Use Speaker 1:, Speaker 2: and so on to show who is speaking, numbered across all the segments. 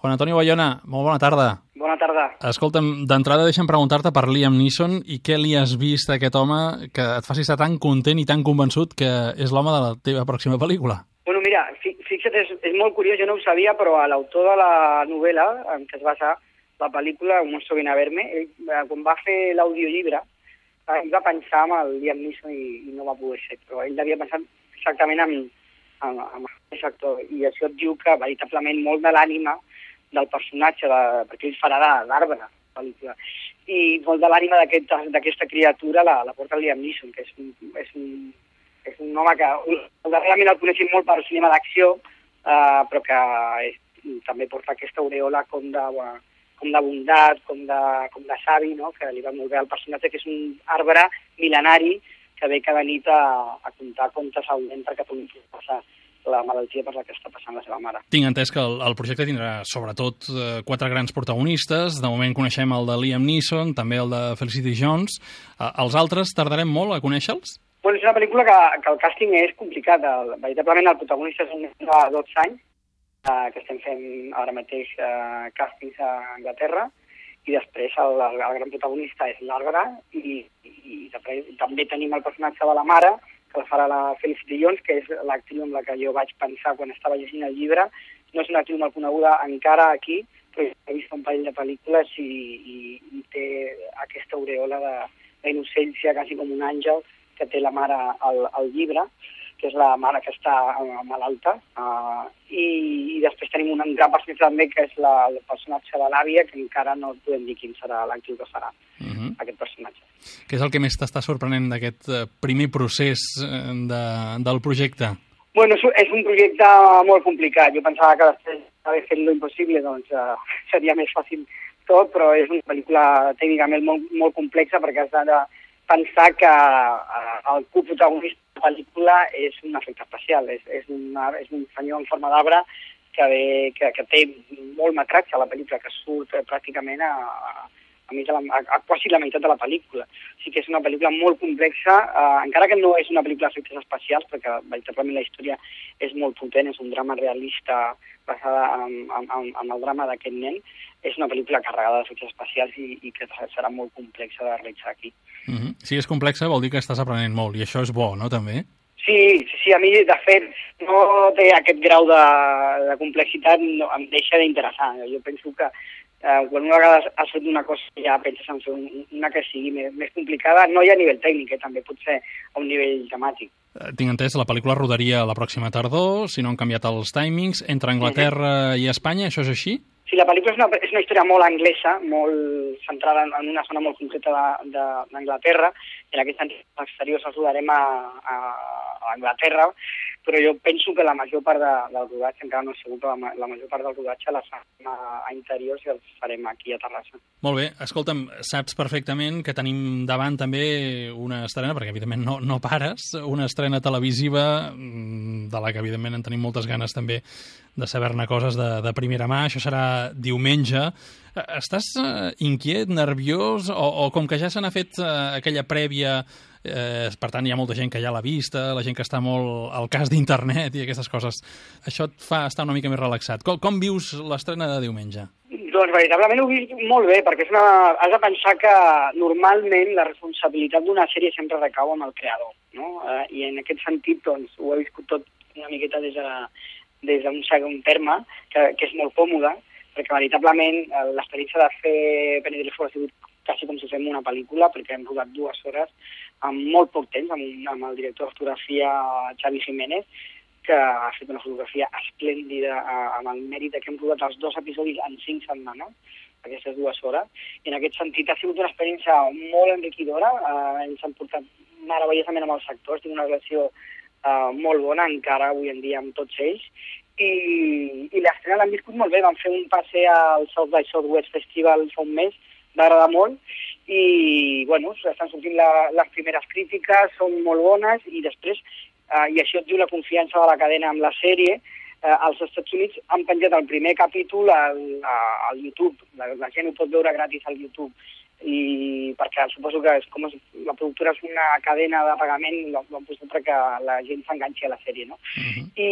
Speaker 1: Juan Antonio Bayona, molt bona tarda.
Speaker 2: Bona tarda.
Speaker 1: Escolta'm, d'entrada deixa'm preguntar-te per Liam Neeson i què li has vist a aquest home que et faci estar tan content i tan convençut que és l'home de la teva pròxima pel·lícula.
Speaker 2: Bueno, mira, fixa't, és, és molt curiós, jo no ho sabia, però a l'autor de la novel·la en què es basa la pel·lícula, Un monstruo viene a verme, ell, eh, quan va fer l'audiollibre, eh, ell va pensar en el Liam Neeson i, i no va poder ser, però ell havia pensat exactament en, en, en aquest actor, i això et diu que veritablement molt de l'ànima del personatge, de, perquè ell farà d'arbre, la pel·lícula. I molt de l'ànima d'aquesta aquest, criatura la, la porta el Liam Neeson, que és un, és un, és un home que darrerament el coneixem molt per cinema d'acció, uh, però que és, també porta aquesta aureola com de, com de bondat, com de, com de savi, no? que li va molt bé al personatge, que és un arbre mil·lenari que ve cada nit a, a contar contes a un enter que pugui passar la malaltia per la que està passant la seva mare.
Speaker 1: Tinc entès que el, el projecte tindrà sobretot eh, quatre grans protagonistes. De moment coneixem el de Liam Neeson, també el de Felicity Jones. Eh, els altres tardarem molt a conèixer-los?
Speaker 2: Bueno, és una pel·lícula que, que el càsting és complicat. El, veritablement el protagonista és un nen de 12 anys, eh, que estem fent ara mateix eh, càstings a Anglaterra, i després el, el, el gran protagonista és l'Arbre, i, i, i després també tenim el personatge de la mare, que farà la Felicity Jones, que és l'actriu amb la que jo vaig pensar quan estava llegint el llibre. No és una actriu molt coneguda encara aquí, però he vist un parell de pel·lícules i, i, i té aquesta aureola d'innocència, quasi com un àngel, que té la mare al, al llibre que és la mare que està uh, malalta, uh, i, i després tenim un gran personatge també, que és la, el personatge de l'àvia, que encara no podem dir quin serà l'actiu que farà mhm. -huh. aquest personatge.
Speaker 1: Què és el que més t'està sorprenent d'aquest uh, primer procés uh, de, del projecte?
Speaker 2: Bueno, és, és un projecte molt complicat. Jo pensava que després d'haver fet lo impossible doncs, uh, seria més fàcil tot, però és una pel·lícula tècnicament molt, molt complexa perquè has de pensar que uh, el coprotagonista de la pel·lícula és un efecte especial, és, és, una, és un senyor en forma d'arbre que, ve, que, que té molt metratge a la pel·lícula, que surt eh, pràcticament a, a, mig de la, a, a quasi la meitat de la pel·lícula. Sigui que és una pel·lícula molt complexa, eh, encara que no és una pel·lícula d'efectes especials, perquè veritablement la història és molt potent, és un drama realista basada en, en, en, en el drama d'aquest nen, és una pel·lícula carregada d'efectes especials i, i que serà molt complexa de realitzar aquí.
Speaker 1: Mm -hmm. Si és complexa vol dir que estàs aprenent molt, i això és bo, no, també?
Speaker 2: Sí, sí, sí a mi, de fet, no té aquest grau de, de complexitat, no, em deixa d'interessar. Jo penso que eh, quan una vegada has fet una cosa ja penses en fer una que sigui més, més complicada, no hi ha a nivell tècnic, eh, també pot ser a un nivell temàtic.
Speaker 1: Eh, tinc entès, la pel·lícula rodaria la pròxima tardor, si no han canviat els timings, entre Anglaterra i Espanya, això és així?
Speaker 2: Sí, la pel·lícula és una, és una història molt anglesa, molt centrada en, en una zona molt concreta d'Anglaterra, en aquest sentit exteriors els rodarem a, a, a Anglaterra, però jo penso que la major part de, del rodatge, encara no és segur, però la, la major part del rodatge la farem a, a interiors i els farem aquí a Terrassa.
Speaker 1: Molt bé, escolta'm, saps perfectament que tenim davant també una estrena, perquè evidentment no, no pares, una estrena televisiva mm, de la que evidentment en tenim moltes ganes també de saber-ne coses de, de primera mà. Això serà diumenge. Eh, estàs uh, inquiet, nerviós, o, o com que ja se n'ha fet uh, aquella prèvia, eh, per tant hi ha molta gent que ja l'ha vista, la gent que està molt al cas d'internet i aquestes coses, això et fa estar una mica més relaxat. Com, com vius l'estrena de diumenge?
Speaker 2: Doncs veritablement ho visc molt bé, perquè és una... has de pensar que normalment la responsabilitat d'una sèrie sempre recau amb el creador, no? Eh, I en aquest sentit, doncs, ho he viscut tot una miqueta des de, des d'un segon terme, que, que és molt còmode, perquè veritablement eh, l'experiència de fer ha sigut quasi com si fem una pel·lícula, perquè hem rodat dues hores en molt poc temps, amb, un, amb el director de fotografia Xavi Jiménez, que ha fet una fotografia esplèndida eh, amb el mèrit que hem rodat els dos episodis en cinc setmanes, aquestes dues hores, i en aquest sentit ha sigut una experiència molt enriquidora, eh, ens han portat meravellosament amb els sectors, tinc una relació uh, molt bona encara avui en dia amb tots ells. I, i l'estrena l'han viscut molt bé, van fer un passe al South by Southwest Festival fa un mes, va agradar molt i bueno, estan sortint la, les primeres crítiques, són molt bones i després, uh, i això et diu la confiança de la cadena amb la sèrie, uh, als Estats Units han penjat el primer capítol al, al YouTube, la, la gent ho pot veure gratis al YouTube i perquè suposo que és com és, la productora és una cadena de pagament l'han posat perquè la gent s'enganxi a la sèrie, no? Uh -huh. I,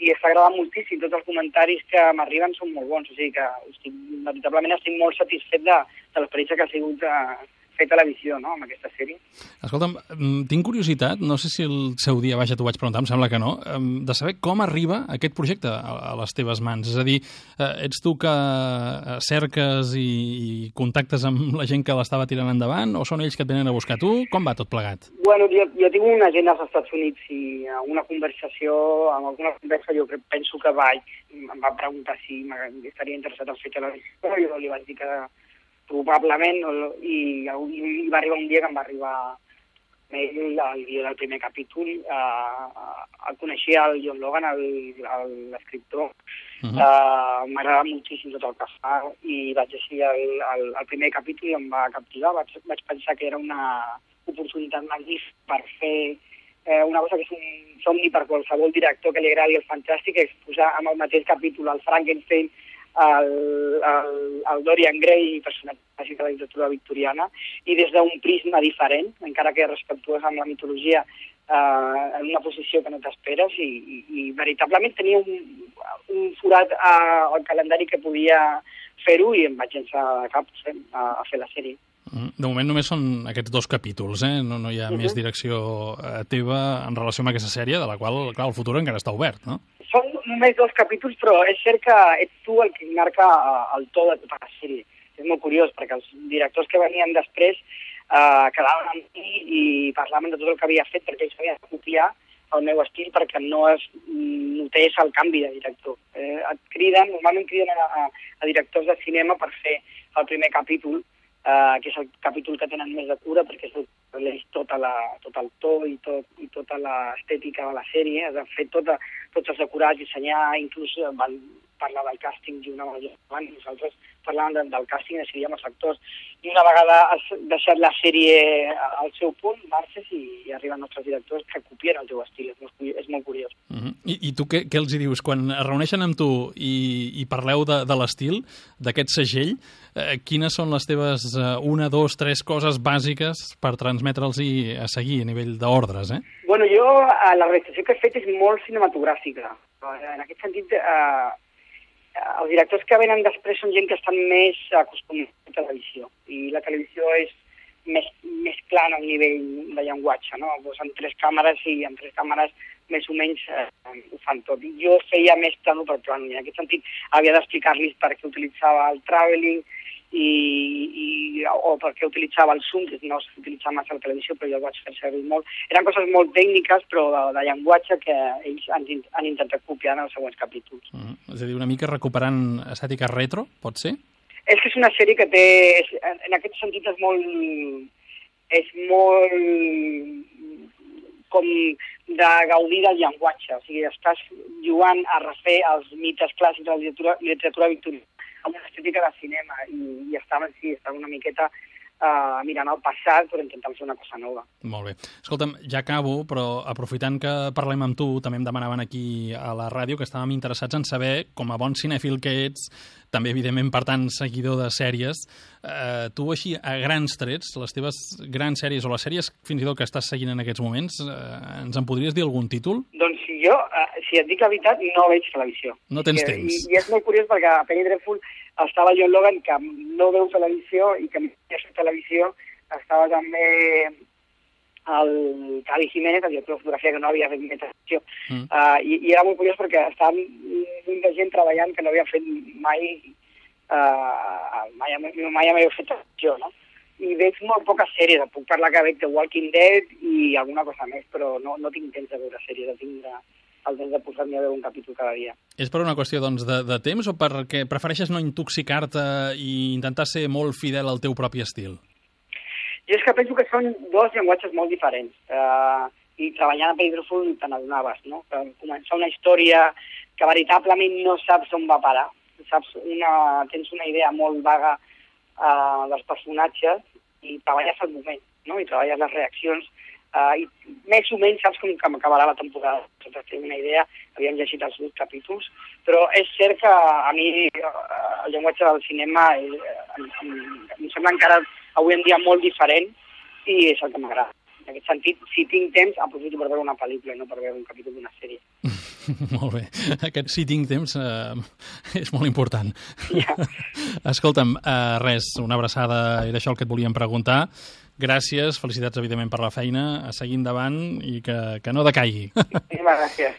Speaker 2: i està agradant moltíssim, tots els comentaris que m'arriben són molt bons, o sigui que estic, veritablement estic molt satisfet de, de l'experiència que ha sigut uh, fer televisió, no?, amb aquesta sèrie.
Speaker 1: Escolta'm, mm, tinc curiositat, no sé si el seu dia, vaja, t'ho vaig preguntar, em sembla que no, de saber com arriba aquest projecte a les teves mans. És a dir, eh, ets tu que eh, cerques i, i contactes amb la gent que l'estava tirant endavant, o són ells que et venen a buscar tu? Com va tot plegat?
Speaker 2: Bueno, jo, jo tinc una gent als Estats Units i una conversació, amb alguna conversa jo penso que vaig, em va preguntar si estaria interessat en fer televisió, jo li vaig dir que probablement, i, i va arribar un dia que em va arribar mail el dia del primer capítol, eh, el coneixia el John Logan, l'escriptor, uh -huh. eh, m'agrada moltíssim tot el que fa i vaig llegir el, el, el primer capítol i em va captivar, vaig, vaig pensar que era una oportunitat magnífica per fer eh, una cosa que és un somni per qualsevol director que li agradi el fantàstic, és posar amb el mateix capítol el Frankenstein el, el, el Dorian Gray, personatge de la literatura victoriana, i des d'un prisma diferent, encara que respectuós amb la mitologia, eh, en una posició que no t'esperes, i, i, i veritablement tenia un, un forat eh, al calendari que podia fer-ho i em vaig llançar de cap a, a fer la sèrie.
Speaker 1: Mm, de moment només són aquests dos capítols, eh? no, no hi ha uh -huh. més direcció eh, teva en relació amb aquesta sèrie, de la qual, clar, el futur encara està obert, no?
Speaker 2: Només dos capítols, però és cert que ets tu el que marca eh, el to de tota la sèrie. És molt curiós, perquè els directors que venien després eh, quedaven amb mi i parlaven de tot el que havia fet, perquè ells havien de copiar el meu estil perquè no es notés el canvi de director. Eh, et criden, normalment criden a, a directors de cinema per fer el primer capítol, eh, que és el capítol que tenen més de cura perquè és el tota la, tot el to i, tot, i tota l'estètica de la sèrie, de fer tota, tots els decorats, dissenyar, inclús eh, parlar del càsting i una vegada abans nosaltres parlàvem del, del càsting i decidíem els actors. I una vegada has deixat la sèrie al seu punt, marxes i, i arriben nostres directors que copien el teu estil. És molt, és molt curiós.
Speaker 1: Uh -huh. I, I tu què, què els hi dius? Quan es reuneixen amb tu i, i parleu de, de l'estil, d'aquest segell, eh, quines són les teves eh, una, dos, tres coses bàsiques per transmetre'ls a seguir a nivell d'ordres, eh?
Speaker 2: Bueno, jo, eh, la realització que he fet és molt cinematogràfica. En aquest sentit, eh, els directors que venen després són gent que estan més acostumats a televisió i la televisió és més, més plana al nivell de llenguatge, no? Pues amb tres càmeres i amb tres càmeres més o menys eh, ho fan tot. Jo feia més plano per plano i en aquest sentit havia d'explicar-los per què utilitzava el traveling, i, i, o perquè utilitzava el Zoom, que no s'utilitza massa a la televisió, però jo el vaig fer servir molt. Eren coses molt tècniques, però de, de llenguatge que ells han, han intentat copiar en els següents capítols. Mm
Speaker 1: -hmm. És a dir, una mica recuperant estètica retro, pot ser?
Speaker 2: És que és una sèrie que té... És, en aquest sentit és molt... És molt com de gaudir del llenguatge, o sigui, estàs jugant a refer els mites clàssics de la literatura, literatura victoriana amb una estètica de cinema i, i estava, sí, estava una miqueta uh, mirant el passat per intentar fer una cosa nova.
Speaker 1: Molt bé. Escolta'm, ja acabo, però aprofitant que parlem amb tu, també em demanaven aquí a la ràdio que estàvem interessats en saber, com a bon cinèfil que ets, també, evidentment, per tant, seguidor de sèries, eh, tu així, a grans trets, les teves grans sèries o les sèries fins i tot que estàs seguint en aquests moments, eh, ens en podries dir algun títol?
Speaker 2: Doncs jo, eh, si et dic la veritat, no veig televisió.
Speaker 1: No tens I, temps.
Speaker 2: I, I és molt curiós perquè a Penny Dreadful estava John Logan, que no veu televisió i que més televisió, estava també el Cali Jiménez, el director de fotografia, que no havia fet televisió. Mm. Uh, i, I era molt curiós perquè estava un de gent treballant que no havia fet mai, uh, mai, mai havia fet televisió, no? I veig molt poques sèries, puc parlar que veig The Walking Dead i alguna cosa més, però no, no tinc temps de veure sèries, de tindre el temps de posar-me a veure un capítol cada dia.
Speaker 1: És per una qüestió doncs, de, de temps o perquè prefereixes no intoxicar-te i intentar ser molt fidel al teu propi estil?
Speaker 2: Jo és que penso que són dos llenguatges molt diferents. Uh, I treballant a Pedroful te n'adonaves, no? Que començar una història que veritablement no saps on va parar. Saps una, tens una idea molt vaga uh, dels personatges i treballes al moment, no? I treballes les reaccions Uh, I més o menys saps com acabarà la temporada. Per tenir una idea, havíem llegit els vuit capítols, però és cert que a mi uh, el llenguatge del cinema eh, em, em, em sembla encara avui en dia molt diferent i és el que m'agrada. En aquest sentit, si tinc temps, aprofito per veure una pel·lícula, no per veure un capítol d'una sèrie.
Speaker 1: molt bé. Aquest si tinc temps eh, és molt important.
Speaker 2: Ja.
Speaker 1: Escolta'm, eh, res, una abraçada, era això el que et volíem preguntar. Gràcies, felicitats, evidentment, per la feina, a seguir endavant i que, que no decaigui.
Speaker 2: Moltíssimes gràcies.